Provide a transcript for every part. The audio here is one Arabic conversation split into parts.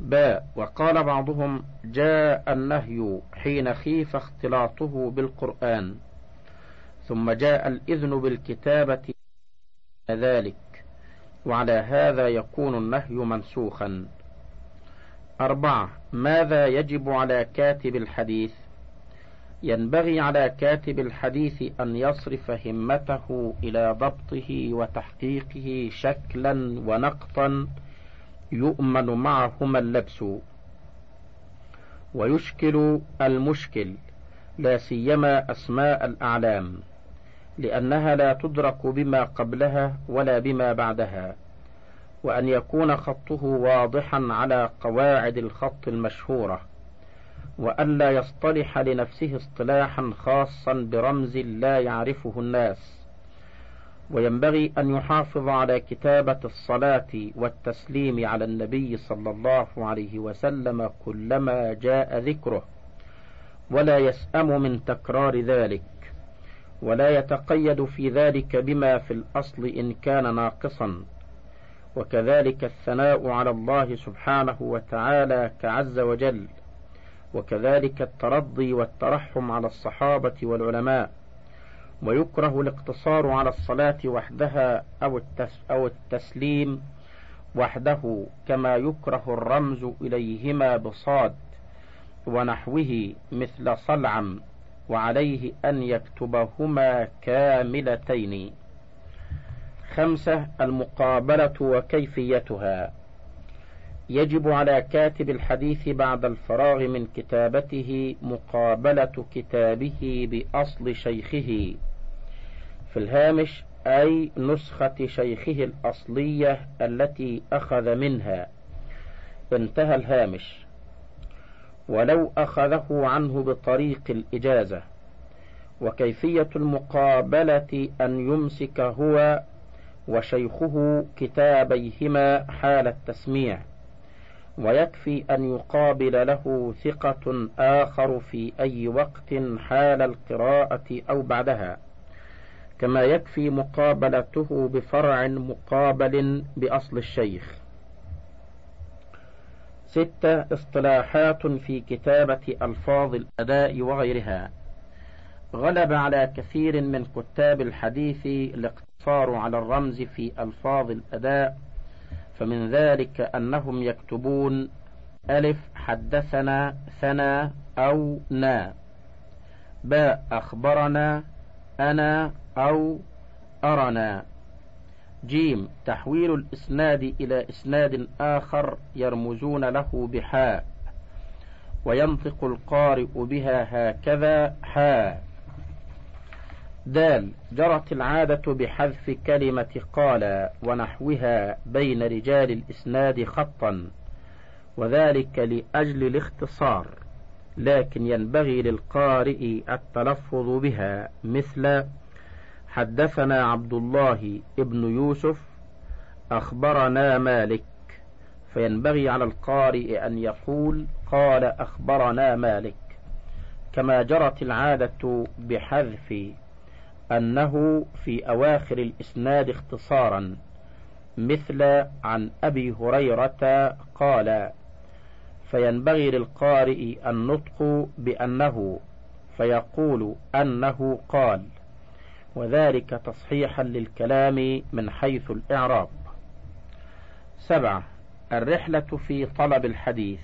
باء وقال بعضهم جاء النهي حين خيف اختلاطه بالقرآن ثم جاء الإذن بالكتابة ذلك وعلى هذا يكون النهي منسوخا. أربعة ماذا يجب على كاتب الحديث؟ ينبغي على كاتب الحديث أن يصرف همته إلى ضبطه وتحقيقه شكلا ونقطا يؤمن معهما اللبس. ويشكل المشكل لا سيما أسماء الأعلام لأنها لا تدرك بما قبلها ولا بما بعدها وأن يكون خطه واضحا على قواعد الخط المشهورة وألا يصطلح لنفسه اصطلاحا خاصا برمز لا يعرفه الناس. وينبغي أن يحافظ على كتابة الصلاة والتسليم على النبي صلى الله عليه وسلم كلما جاء ذكره ولا يسأم من تكرار ذلك ولا يتقيد في ذلك بما في الأصل إن كان ناقصا. وكذلك الثناء على الله سبحانه وتعالى كعز وجل وكذلك الترضي والترحم على الصحابة والعلماء. ويكره الاقتصار على الصلاة وحدها أو, التس أو التسليم وحده كما يكره الرمز إليهما بصاد ونحوه مثل صلعم وعليه أن يكتبهما كاملتين. خمسة المقابلة وكيفيتها. يجب على كاتب الحديث بعد الفراغ من كتابته مقابلة كتابه بأصل شيخه. في الهامش أي نسخة شيخه الأصلية التي أخذ منها. انتهى الهامش. ولو أخذه عنه بطريق الإجازة. وكيفية المقابلة أن يمسك هو وشيخه كتابيهما حال التسميع. ويكفي أن يقابل له ثقة آخر في أي وقت حال القراءة أو بعدها. كما يكفي مقابلته بفرع مقابل بأصل الشيخ. ستة اصطلاحات في كتابة ألفاظ الأداء وغيرها. غلب على كثير من كتاب الحديث الاقتصار على الرمز في ألفاظ الأداء فمن ذلك أنهم يكتبون ألف حدثنا ثنا أو نا. باء أخبرنا أنا أو أرنا. جيم تحويل الإسناد إلى إسناد آخر يرمزون له بحاء وينطق القارئ بها هكذا حاء. دال جرت العادة بحذف كلمة قال ونحوها بين رجال الإسناد خطا وذلك لأجل الاختصار. لكن ينبغي للقارئ التلفظ بها مثل حدثنا عبد الله ابن يوسف أخبرنا مالك. فينبغي على القارئ أن يقول قال أخبرنا مالك. كما جرت العادة بحذف أنه في أواخر الإسناد اختصارا مثل عن أبي هريرة قال فينبغي للقارئ النطق بأنه فيقول أنه قال وذلك تصحيحا للكلام من حيث الإعراب. سبعة الرحلة في طلب الحديث.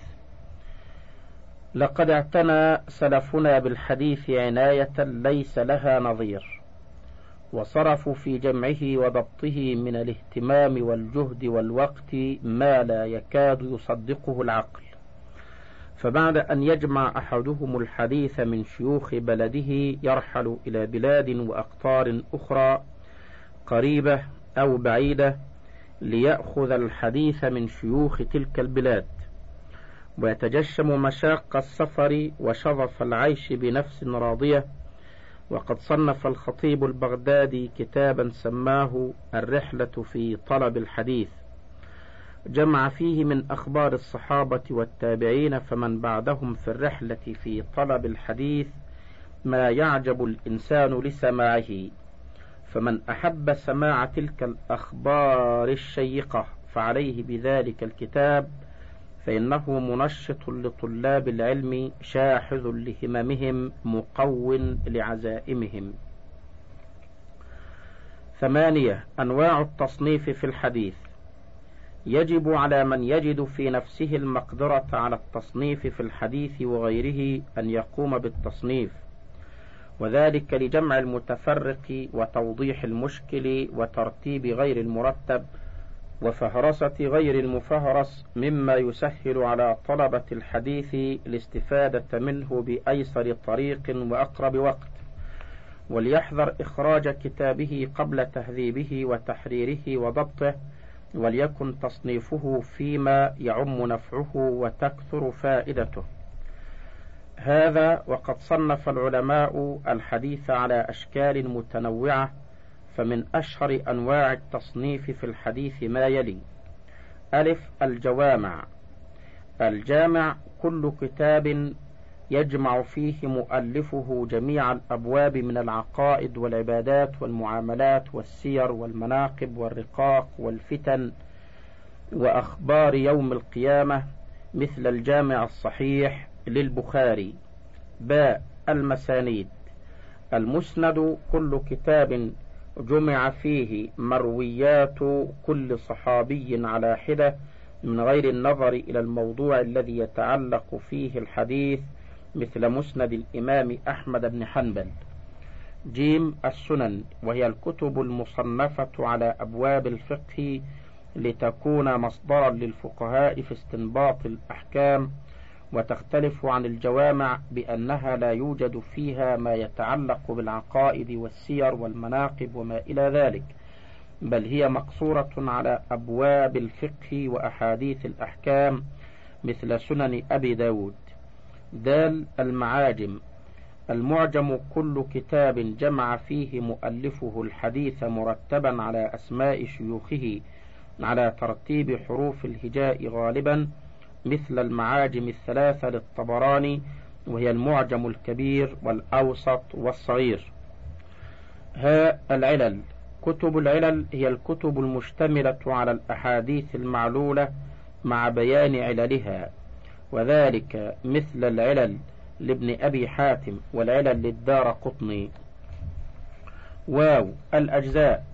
لقد اعتنى سلفنا بالحديث عناية ليس لها نظير وصرفوا في جمعه وضبطه من الاهتمام والجهد والوقت ما لا يكاد يصدقه العقل. فبعد أن يجمع أحدهم الحديث من شيوخ بلده يرحل إلى بلاد وأقطار أخرى قريبة أو بعيدة ليأخذ الحديث من شيوخ تلك البلاد. ويتجشم مشاق السفر وشظف العيش بنفس راضية. وقد صنف الخطيب البغدادي كتابا سماه الرحلة في طلب الحديث. جمع فيه من أخبار الصحابة والتابعين فمن بعدهم في الرحلة في طلب الحديث ما يعجب الإنسان لسماعه. فمن أحب سماع تلك الأخبار الشيقة فعليه بذلك الكتاب فإنه منشط لطلاب العلم شاحذ لهممهم مقو لعزائمهم. ثمانية أنواع التصنيف في الحديث. يجب على من يجد في نفسه المقدرة على التصنيف في الحديث وغيره أن يقوم بالتصنيف وذلك لجمع المتفرق وتوضيح المشكل وترتيب غير المرتب وفهرسة غير المفهرس مما يسهل على طلبة الحديث الاستفادة منه بأيسر طريق وأقرب وقت وليحذر إخراج كتابه قبل تهذيبه وتحريره وضبطه وليكن تصنيفه فيما يعم نفعه وتكثر فائدته. هذا وقد صنف العلماء الحديث على أشكال متنوعة فمن أشهر أنواع التصنيف في الحديث ما يلي ألف الجوامع الجامع كل كتاب يجمع فيه مؤلفه جميع الأبواب من العقائد والعبادات والمعاملات والسير والمناقب والرقاق والفتن وأخبار يوم القيامة مثل الجامع الصحيح للبخاري. باء المسانيد. المسند كل كتاب جمع فيه مرويات كل صحابي على حدة من غير النظر إلى الموضوع الذي يتعلق فيه الحديث مثل مسند الإمام أحمد بن حنبل. جيم السنن وهي الكتب المصنفة على أبواب الفقه لتكون مصدرا للفقهاء في استنباط الأحكام وتختلف عن الجوامع بأنها لا يوجد فيها ما يتعلق بالعقائد والسير والمناقب وما إلى ذلك بل هي مقصورة على أبواب الفقه وأحاديث الأحكام مثل سنن أبي داود. دال المعاجم. المعجم كل كتاب جمع فيه مؤلفه الحديث مرتبا على أسماء شيوخه على ترتيب حروف الهجاء غالبا مثل المعاجم الثلاثة للطبراني وهي المعجم الكبير والأوسط والصغير. ها العلل. كتب العلل هي الكتب المشتملة على الأحاديث المعلولة مع بيان عللها. وذلك مثل العلل لابن أبي حاتم والعلل للدار قطني. واو الأجزاء.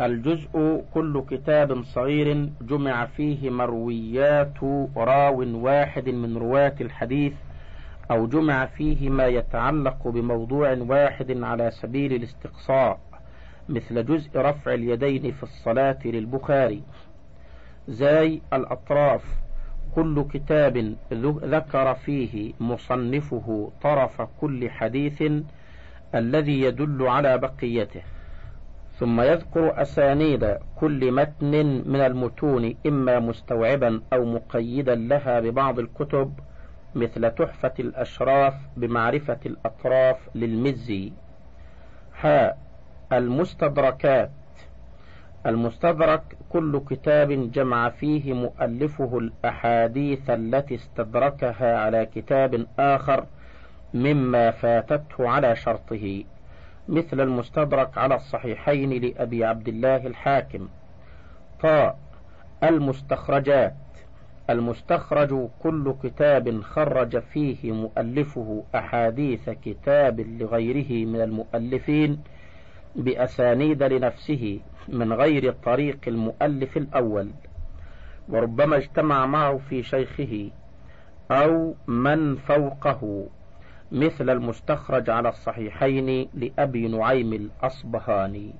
الجزء كل كتاب صغير جمع فيه مرويات راو واحد من رواة الحديث أو جمع فيه ما يتعلق بموضوع واحد على سبيل الاستقصاء مثل جزء رفع اليدين في الصلاة للبخاري. زاي الأطراف. كل كتاب ذكر فيه مصنفه طرف كل حديث الذي يدل على بقيته. ثم يذكر أسانيد كل متن من المتون إما مستوعبا أو مقيدا لها ببعض الكتب مثل تحفة الأشراف بمعرفة الأطراف للمزي. حاء المستدركات المستدرك كل كتاب جمع فيه مؤلفه الأحاديث التي استدركها على كتاب آخر مما فاتته على شرطه مثل المستدرك على الصحيحين لأبي عبد الله الحاكم. طاء المستخرجات. المستخرج كل كتاب خرج فيه مؤلفه أحاديث كتاب لغيره من المؤلفين بأسانيد لنفسه من غير طريق المؤلف الأول وربما اجتمع معه في شيخه أو من فوقه مثل المستخرج على الصحيحين لأبي نعيم الأصبهاني.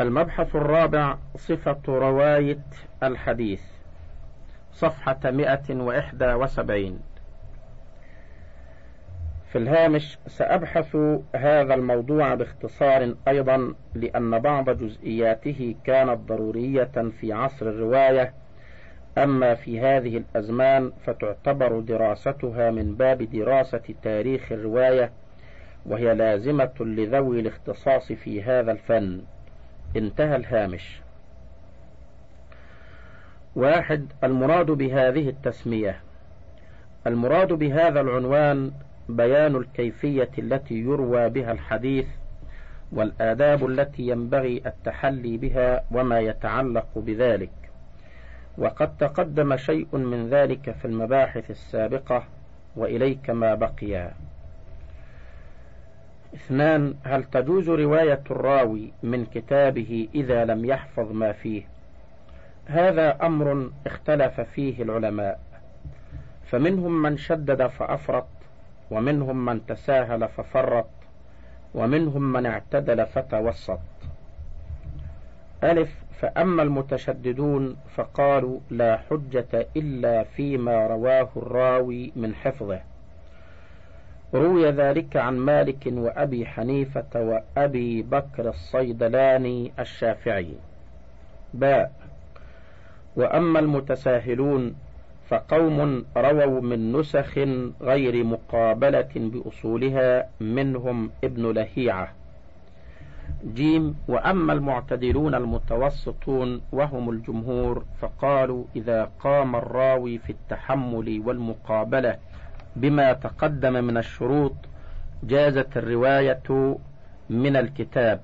المبحث الرابع صفة رواية الحديث صفحة مئة وإحدى وسبعين. في الهامش سأبحث هذا الموضوع باختصار أيضا لأن بعض جزئياته كانت ضرورية في عصر الرواية. أما في هذه الأزمان فتعتبر دراستها من باب دراسة تاريخ الرواية وهي لازمة لذوي الاختصاص في هذا الفن. انتهى الهامش. واحد المراد بهذه التسمية. المراد بهذا العنوان بيان الكيفية التي يروى بها الحديث والآداب التي ينبغي التحلي بها وما يتعلق بذلك. وقد تقدم شيء من ذلك في المباحث السابقة وإليك ما بقي. اثنان هل تجوز رواية الراوي من كتابه إذا لم يحفظ ما فيه؟ هذا أمر اختلف فيه العلماء فمنهم من شدد فأفرط ومنهم من تساهل ففرط ومنهم من اعتدل فتوسط. ألف فأما المتشددون فقالوا لا حجة إلا فيما رواه الراوي من حفظه. روي ذلك عن مالك وأبي حنيفة وأبي بكر الصيدلاني الشافعي. باء. وأما المتساهلون فقوم رووا من نسخ غير مقابلة بأصولها منهم ابن لهيعة. جيم وأما المعتدلون المتوسطون وهم الجمهور فقالوا إذا قام الراوي في التحمل والمقابلة بما تقدم من الشروط جازت الرواية من الكتاب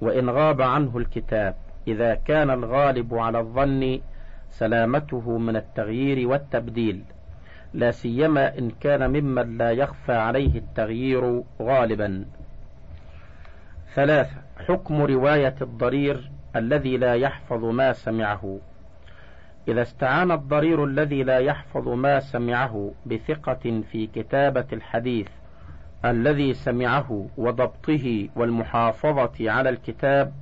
وإن غاب عنه الكتاب. إذا كان الغالب على الظن سلامته من التغيير والتبديل. لا سيما إن كان ممن لا يخفى عليه التغيير غالبا. ثلاثة حكم رواية الضرير الذي لا يحفظ ما سمعه. إذا استعان الضرير الذي لا يحفظ ما سمعه بثقة في كتابة الحديث الذي سمعه وضبطه والمحافظة على الكتاب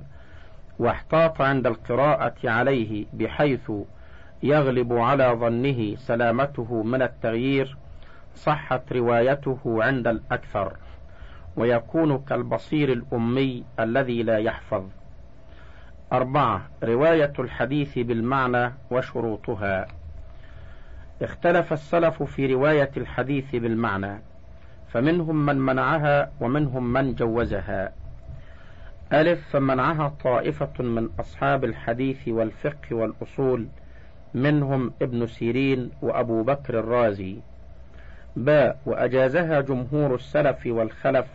واحتاط عند القراءة عليه بحيث يغلب على ظنه سلامته من التغيير صحت روايته عند الأكثر ويكون كالبصير الأمي الذي لا يحفظ. أربعة رواية الحديث بالمعنى وشروطها. اختلف السلف في رواية الحديث بالمعنى فمنهم من منعها ومنهم من جوزها. ألف فمنعها طائفة من أصحاب الحديث والفقه والأصول منهم ابن سيرين وأبو بكر الرازي. باء وأجازها جمهور السلف والخلف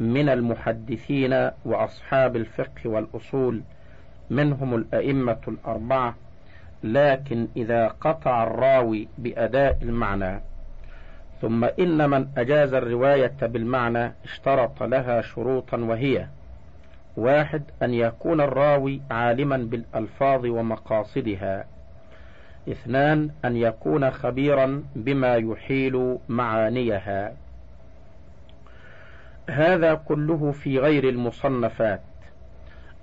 من المحدثين وأصحاب الفقه والأصول منهم الأئمة الأربعة لكن إذا قطع الراوي بأداء المعنى. ثم إن من أجاز الرواية بالمعنى اشترط لها شروطا وهي واحد أن يكون الراوي عالما بالألفاظ ومقاصدها. اثنان أن يكون خبيرا بما يحيل معانيها. هذا كله في غير المصنفات.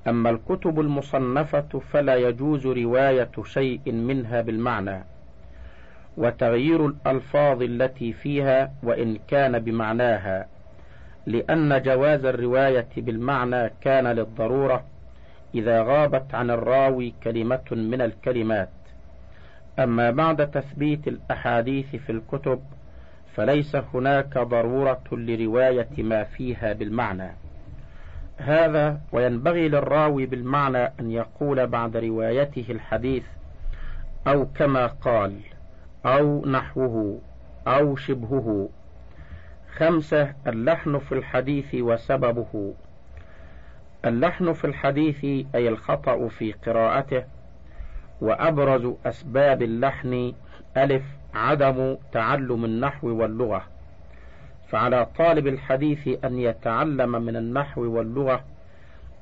أما الكتب المصنفة فلا يجوز رواية شيء منها بالمعنى. وتغيير الألفاظ التي فيها وإن كان بمعناها لأن جواز الرواية بالمعنى كان للضرورة إذا غابت عن الراوي كلمة من الكلمات. أما بعد تثبيت الأحاديث في الكتب فليس هناك ضرورة لرواية ما فيها بالمعنى. هذا وينبغي للراوي بالمعنى أن يقول بعد روايته الحديث أو كما قال أو نحوه أو شبهه. خمسة اللحن في الحديث وسببه. اللحن في الحديث أي الخطأ في قراءته وأبرز أسباب اللحن ألف عدم تعلم النحو واللغة. فعلى طالب الحديث أن يتعلم من النحو واللغة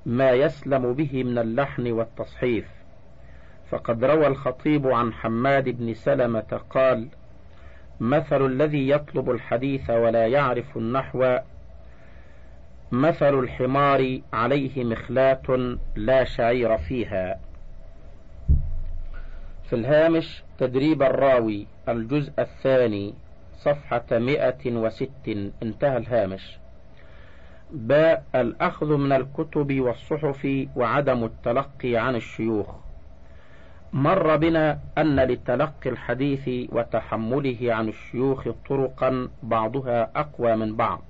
ما يسلم به من اللحن والتصحيف. فقد روى الخطيب عن حماد بن سلمة قال مثل الذي يطلب الحديث ولا يعرف النحو مثل الحمار عليه مخلاة لا شعير فيها. في الهامش تدريب الراوي الجزء الثاني صفحة مئة وست انتهى الهامش. باء الأخذ من الكتب والصحف وعدم التلقي عن الشيوخ. مر بنا أن لتلقي الحديث وتحمله عن الشيوخ طرقا بعضها أقوى من بعض.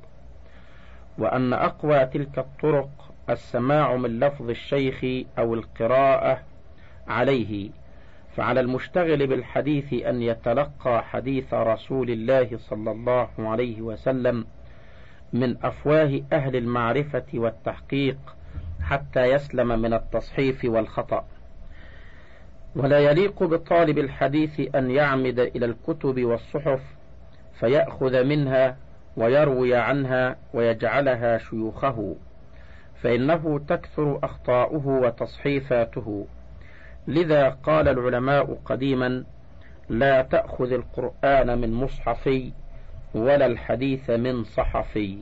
وأن أقوى تلك الطرق السماع من لفظ الشيخ أو القراءة عليه. فعلى المشتغل بالحديث أن يتلقى حديث رسول الله صلى الله عليه وسلم من أفواه أهل المعرفة والتحقيق حتى يسلم من التصحيف والخطأ. ولا يليق بطالب الحديث أن يعمد إلى الكتب والصحف فيأخذ منها ويروي عنها ويجعلها شيوخه فإنه تكثر أخطاؤه وتصحيفاته. لذا قال العلماء قديما لا تأخذ القرآن من مصحفي ولا الحديث من صحفي.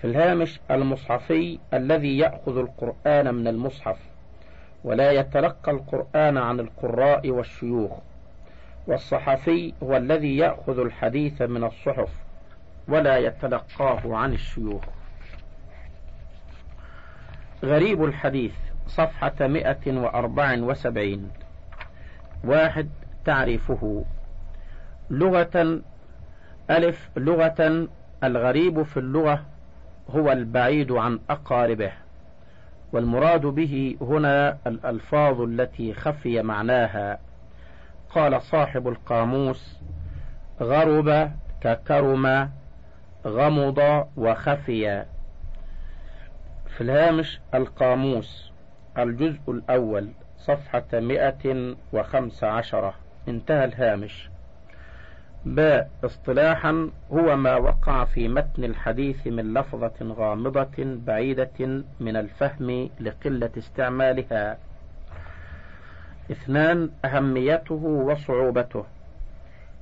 في الهامش المصحفي الذي يأخذ القرآن من المصحف ولا يتلقى القرآن عن القراء والشيوخ والصحفي هو الذي يأخذ الحديث من الصحف ولا يتلقاه عن الشيوخ. غريب الحديث. صفحة مئة وأربع وسبعين. واحد تعريفه. لغة ألف لغة الغريب في اللغة هو البعيد عن أقاربه والمراد به هنا الألفاظ التي خفي معناها. قال صاحب القاموس غرب ككرم غمض وخفي. في الهامش القاموس. الجزء الأول صفحة مئة وخمس عشرة انتهى الهامش. باء اصطلاحا هو ما وقع في متن الحديث من لفظة غامضة بعيدة من الفهم لقلة استعمالها. اثنان أهميته وصعوبته.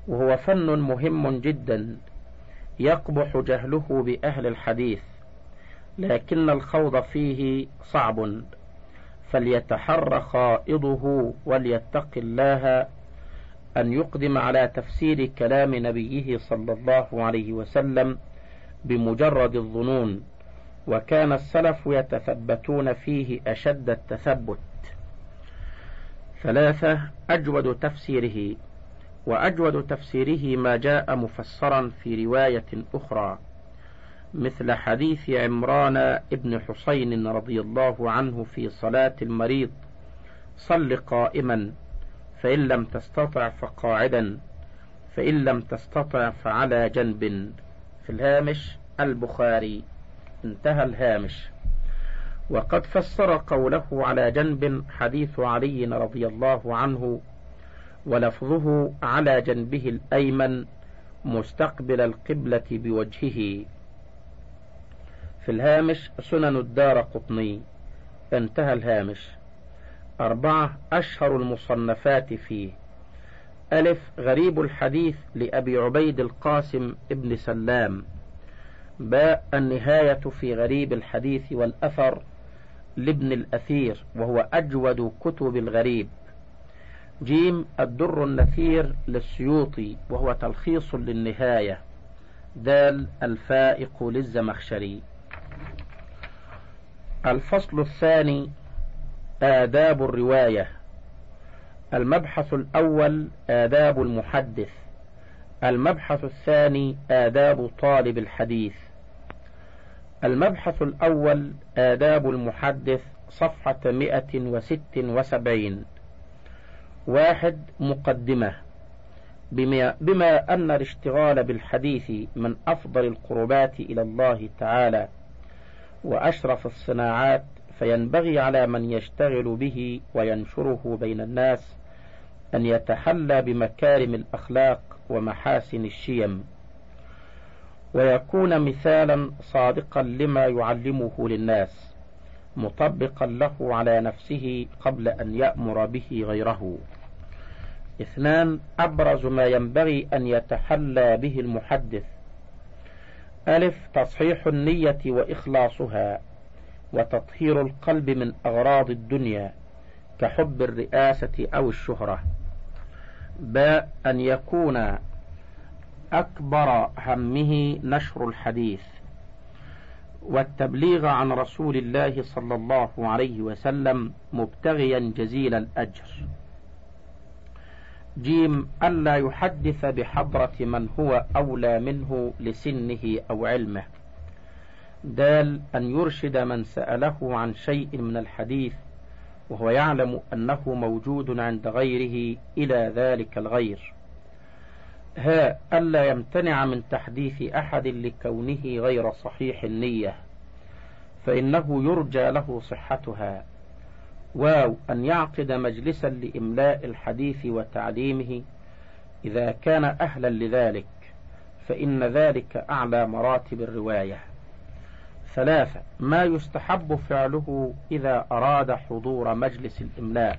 وهو فن مهم جدا يقبح جهله بأهل الحديث لكن الخوض فيه صعب. فليتحر خائضه وليتق الله أن يقدم على تفسير كلام نبيه صلى الله عليه وسلم بمجرد الظنون وكان السلف يتثبتون فيه أشد التثبت. ثلاثة أجود تفسيره وأجود تفسيره ما جاء مفسرا في رواية أخرى. مثل حديث عمران ابن حسين رضي الله عنه في صلاة المريض. صل قائما فإن لم تستطع فقاعدا فإن لم تستطع فعلى جنب. في الهامش البخاري. انتهى الهامش. وقد فسر قوله على جنب حديث علي رضي الله عنه ولفظه على جنبه الأيمن مستقبل القبلة بوجهه. في الهامش سنن الدار قطني. انتهى الهامش. أربعة أشهر المصنفات فيه. ألف غريب الحديث لأبي عبيد القاسم ابن سلام. باء النهاية في غريب الحديث والأثر لابن الأثير وهو أجود كتب الغريب. جيم الدر النثير للسيوطي وهو تلخيص للنهاية. دال الفائق للزمخشري. الفصل الثاني آداب الرواية. المبحث الأول آداب المحدث. المبحث الثاني آداب طالب الحديث. المبحث الأول آداب المحدث صفحة مئة وست وسبعين. واحد مقدمة. بما, بما أن الاشتغال بالحديث من أفضل القربات إلى الله تعالى وأشرف الصناعات فينبغي على من يشتغل به وينشره بين الناس أن يتحلى بمكارم الأخلاق ومحاسن الشيم. ويكون مثالا صادقا لما يعلمه للناس مطبقا له على نفسه قبل أن يأمر به غيره. اثنان أبرز ما ينبغي أن يتحلى به المحدث ألف تصحيح النية وإخلاصها وتطهير القلب من أغراض الدنيا كحب الرئاسة أو الشهرة. باء أن يكون أكبر همه نشر الحديث والتبليغ عن رسول الله صلى الله عليه وسلم مبتغيا جزيل الأجر. جيم ألا يحدث بحضرة من هو أولى منه لسنه أو علمه. دال أن يرشد من سأله عن شيء من الحديث وهو يعلم أنه موجود عند غيره إلى ذلك الغير. ها ألا يمتنع من تحديث أحد لكونه غير صحيح النية فإنه يرجى له صحتها. واو أن يعقد مجلسا لإملاء الحديث وتعليمه إذا كان أهلا لذلك فإن ذلك أعلى مراتب الرواية. ثلاثة ما يستحب فعله إذا أراد حضور مجلس الإملاء.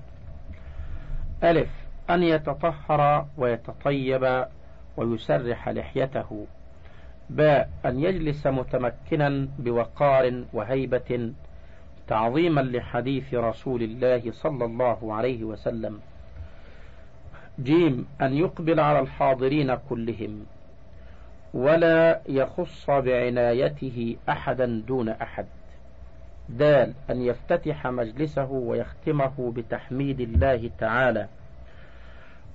ألف أن يتطهر ويتطيب ويسرح لحيته. باء أن يجلس متمكنا بوقار وهيبة تعظيما لحديث رسول الله صلى الله عليه وسلم. جيم أن يقبل على الحاضرين كلهم ولا يخص بعنايته أحدا دون أحد. دال أن يفتتح مجلسه ويختمه بتحميد الله تعالى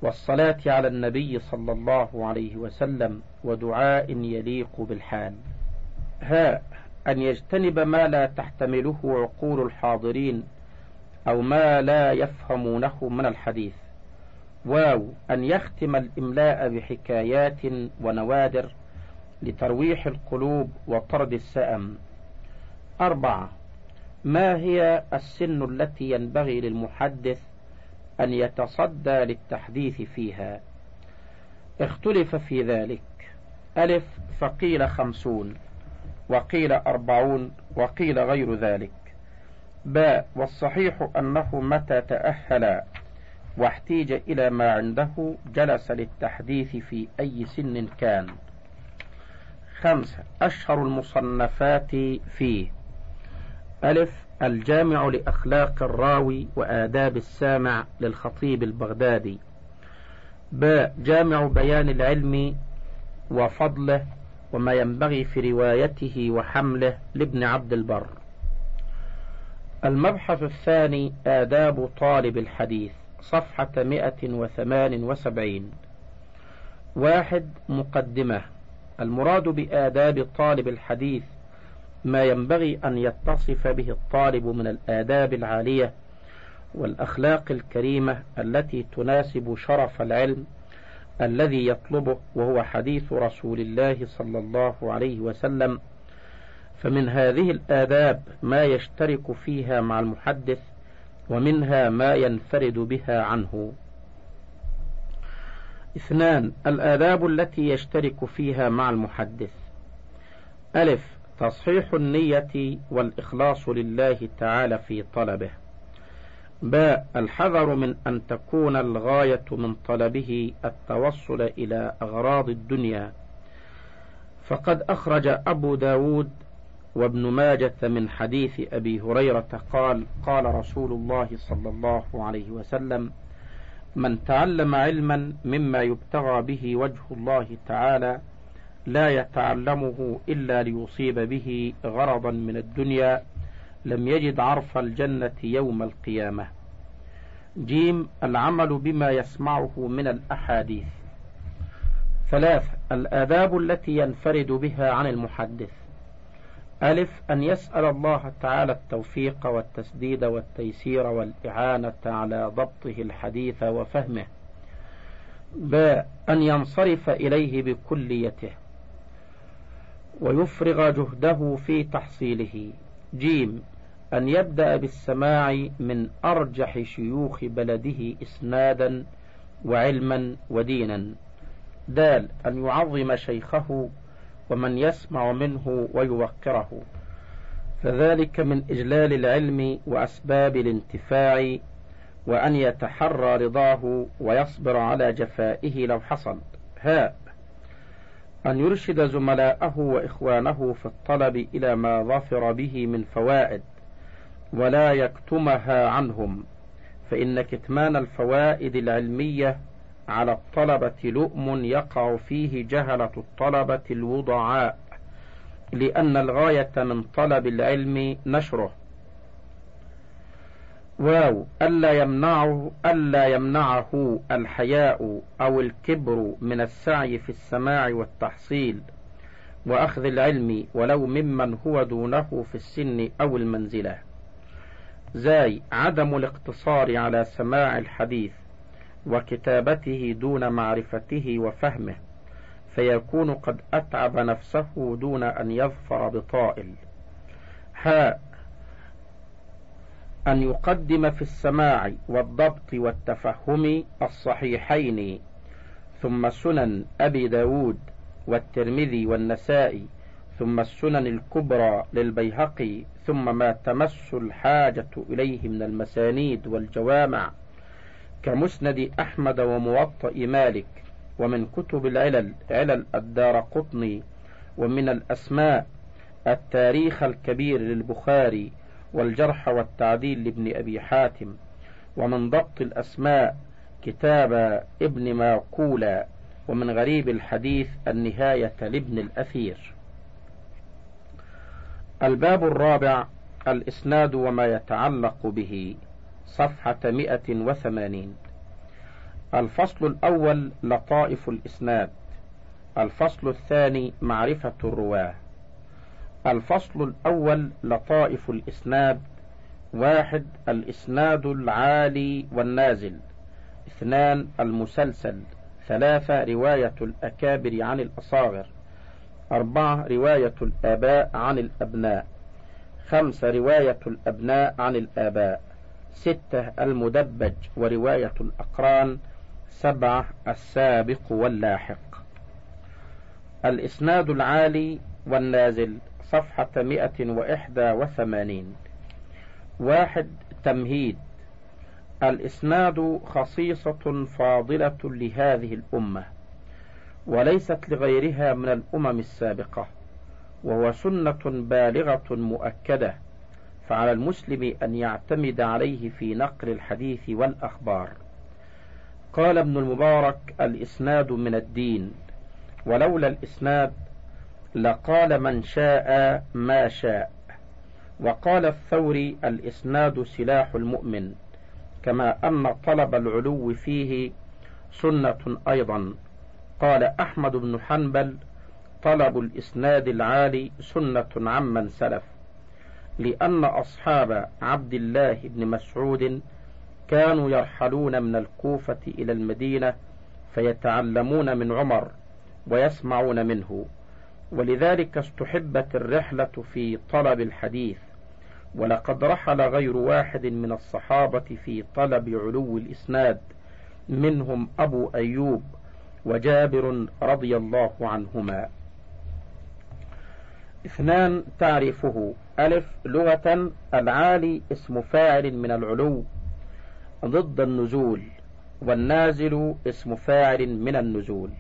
والصلاة على النبي صلى الله عليه وسلم ودعاء يليق بالحال. هاء أن يجتنب ما لا تحتمله عقول الحاضرين أو ما لا يفهمونه من الحديث. واو أن يختم الإملاء بحكايات ونوادر لترويح القلوب وطرد السأم. أربعة ما هي السن التي ينبغي للمحدث أن يتصدى للتحديث فيها؟ اختلف في ذلك. ألف فقيل خمسون. وقيل أربعون وقيل غير ذلك. باء والصحيح أنه متى تأهل واحتيج إلى ما عنده جلس للتحديث في أي سن كان. خمسة أشهر المصنفات فيه. ألف الجامع لأخلاق الراوي وآداب السامع للخطيب البغدادي. باء جامع بيان العلم وفضله وما ينبغي في روايته وحمله لابن عبد البر. المبحث الثاني آداب طالب الحديث صفحة مئة وثمان وسبعين. واحد مقدمة. المراد بآداب طالب الحديث ما ينبغي أن يتصف به الطالب من الآداب العالية والأخلاق الكريمة التي تناسب شرف العلم الذي يطلبه وهو حديث رسول الله صلى الله عليه وسلم. فمن هذه الآداب ما يشترك فيها مع المحدث ومنها ما ينفرد بها عنه. اثنان الآداب التي يشترك فيها مع المحدث. ألف تصحيح النية والإخلاص لله تعالى في طلبه. باء الحذر من أن تكون الغاية من طلبه التوصل إلى أغراض الدنيا. فقد أخرج أبو داود وابن ماجة من حديث أبي هريرة قال قال رسول الله صلى الله عليه وسلم من تعلم علما مما يبتغى به وجه الله تعالى لا يتعلمه إلا ليصيب به غرضا من الدنيا لم يجد عرف الجنة يوم القيامة. جيم العمل بما يسمعه من الأحاديث. ثلاث الآداب التي ينفرد بها عن المحدث. ألف أن يسأل الله تعالى التوفيق والتسديد والتيسير والإعانة على ضبطه الحديث وفهمه. باء أن ينصرف إليه بكليته. ويفرغ جهده في تحصيله. جيم أن يبدأ بالسماع من أرجح شيوخ بلده إسنادا وعلما ودينا. دال أن يعظم شيخه ومن يسمع منه ويوقره. فذلك من إجلال العلم وأسباب الانتفاع وأن يتحرى رضاه ويصبر على جفائه لو حصل. هاء أن يرشد زملاءه وإخوانه في الطلب إلى ما ظفر به من فوائد. ولا يكتمها عنهم فإن كتمان الفوائد العلمية على الطلبة لؤم يقع فيه جهلة الطلبة الوضعاء لأن الغاية من طلب العلم نشره. واو ألا يمنعه ألا يمنعه الحياء أو الكبر من السعي في السماع والتحصيل وأخذ العلم ولو ممن هو دونه في السن أو المنزلة. زاي عدم الاقتصار على سماع الحديث وكتابته دون معرفته وفهمه فيكون قد أتعب نفسه دون أن يظفر بطائل. هاء أن يقدم في السماع والضبط والتفهم الصحيحين ثم سنن أبي داود والترمذي والنسائي ثم السنن الكبرى للبيهقي ثم ما تمس الحاجة إليه من المسانيد والجوامع كمسند أحمد وموطأ مالك ومن كتب العلل علل الدار قطني ومن الأسماء التاريخ الكبير للبخاري والجرح والتعديل لابن أبي حاتم ومن ضبط الأسماء كتاب ابن ماقولة ومن غريب الحديث النهاية لابن الأثير. الباب الرابع الإسناد وما يتعلق به صفحة مئة وثمانين. الفصل الأول لطائف الإسناد. الفصل الثاني معرفة الرواة. الفصل الأول لطائف الإسناد. واحد الإسناد العالي والنازل. اثنان المسلسل. ثلاثة رواية الأكابر عن الأصاغر. أربعة رواية الآباء عن الأبناء. خمسة رواية الأبناء عن الآباء. ستة المدبج ورواية الأقران. سبعة السابق واللاحق. الإسناد العالي والنازل صفحة مئة وإحدى وثمانين. واحد تمهيد. الإسناد خصيصة فاضلة لهذه الأمة. وليست لغيرها من الأمم السابقة وهو سنة بالغة مؤكدة فعلى المسلم أن يعتمد عليه في نقل الحديث والأخبار. قال ابن المبارك الإسناد من الدين ولولا الإسناد لقال من شاء ما شاء وقال الثوري الإسناد سلاح المؤمن كما أن طلب العلو فيه سنة أيضا. قال أحمد بن حنبل طلب الإسناد العالي سنة عمن سلف لأن أصحاب عبد الله بن مسعود كانوا يرحلون من الكوفة إلى المدينة فيتعلمون من عمر ويسمعون منه ولذلك استحبت الرحلة في طلب الحديث ولقد رحل غير واحد من الصحابة في طلب علو الإسناد منهم أبو أيوب وجابر رضي الله عنهما. اثنان تعرفه. ألف لغة العالي اسم فاعل من العلو. ضد النزول. والنازل اسم فاعل من النزول.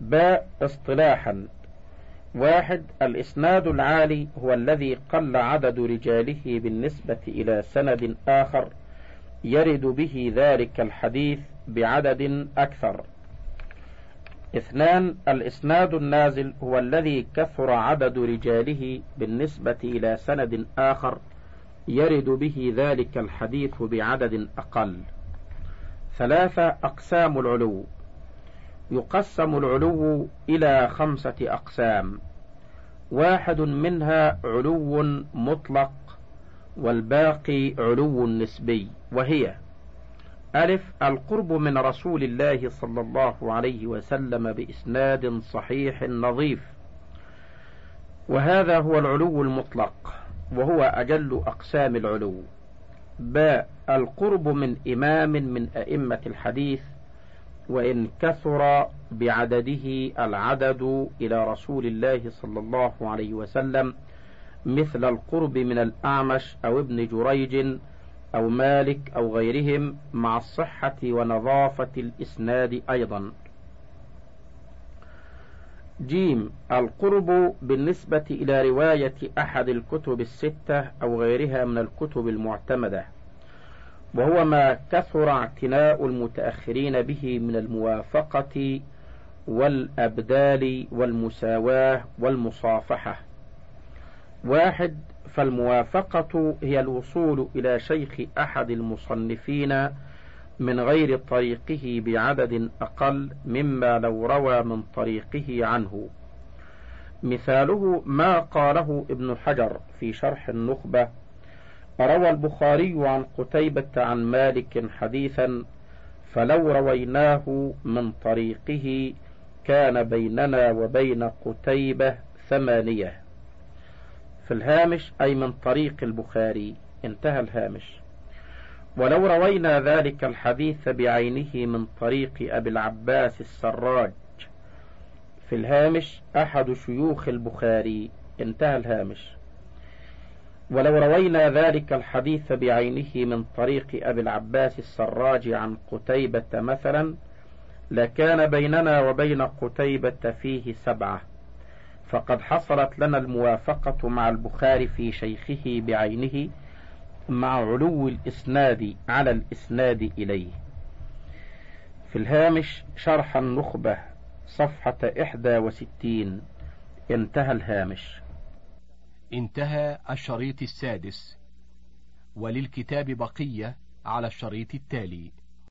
باء اصطلاحا. واحد الإسناد العالي هو الذي قل عدد رجاله بالنسبة إلى سند آخر يرد به ذلك الحديث بعدد أكثر. اثنان الإسناد النازل هو الذي كثر عدد رجاله بالنسبة إلى سند آخر يرد به ذلك الحديث بعدد أقل. ثلاثة أقسام العلو. يقسم العلو إلى خمسة أقسام. واحد منها علو مطلق والباقي علو نسبي وهي ألف القرب من رسول الله صلى الله عليه وسلم بإسناد صحيح نظيف. وهذا هو العلو المطلق وهو أجل أقسام العلو. باء القرب من إمام من أئمة الحديث وإن كثر بعدده العدد إلى رسول الله صلى الله عليه وسلم مثل القرب من الأعمش أو ابن جريج أو مالك أو غيرهم مع الصحة ونظافة الإسناد أيضا. جيم القرب بالنسبة إلى رواية أحد الكتب الستة أو غيرها من الكتب المعتمدة وهو ما كثر اعتناء المتأخرين به من الموافقة والأبدال والمساواة والمصافحة. واحد فالموافقة هي الوصول إلى شيخ أحد المصنفين من غير طريقه بعدد أقل مما لو روى من طريقه عنه. مثاله ما قاله ابن حجر في شرح النخبة. روى البخاري عن قتيبة عن مالك حديثا فلو رويناه من طريقه كان بيننا وبين قتيبة ثمانية. في الهامش أي من طريق البخاري. انتهى الهامش. ولو روينا ذلك الحديث بعينه من طريق أبي العباس السراج. في الهامش أحد شيوخ البخاري. انتهى الهامش. ولو روينا ذلك الحديث بعينه من طريق أبي العباس السراج عن قتيبة مثلا لكان بيننا وبين قتيبة فيه سبعة. فقد حصلت لنا الموافقة مع البخاري في شيخه بعينه مع علو الإسناد على الإسناد إليه. في الهامش شرح النخبة صفحة إحدى وستين. انتهى الهامش. انتهى الشريط السادس. وللكتاب بقية على الشريط التالي.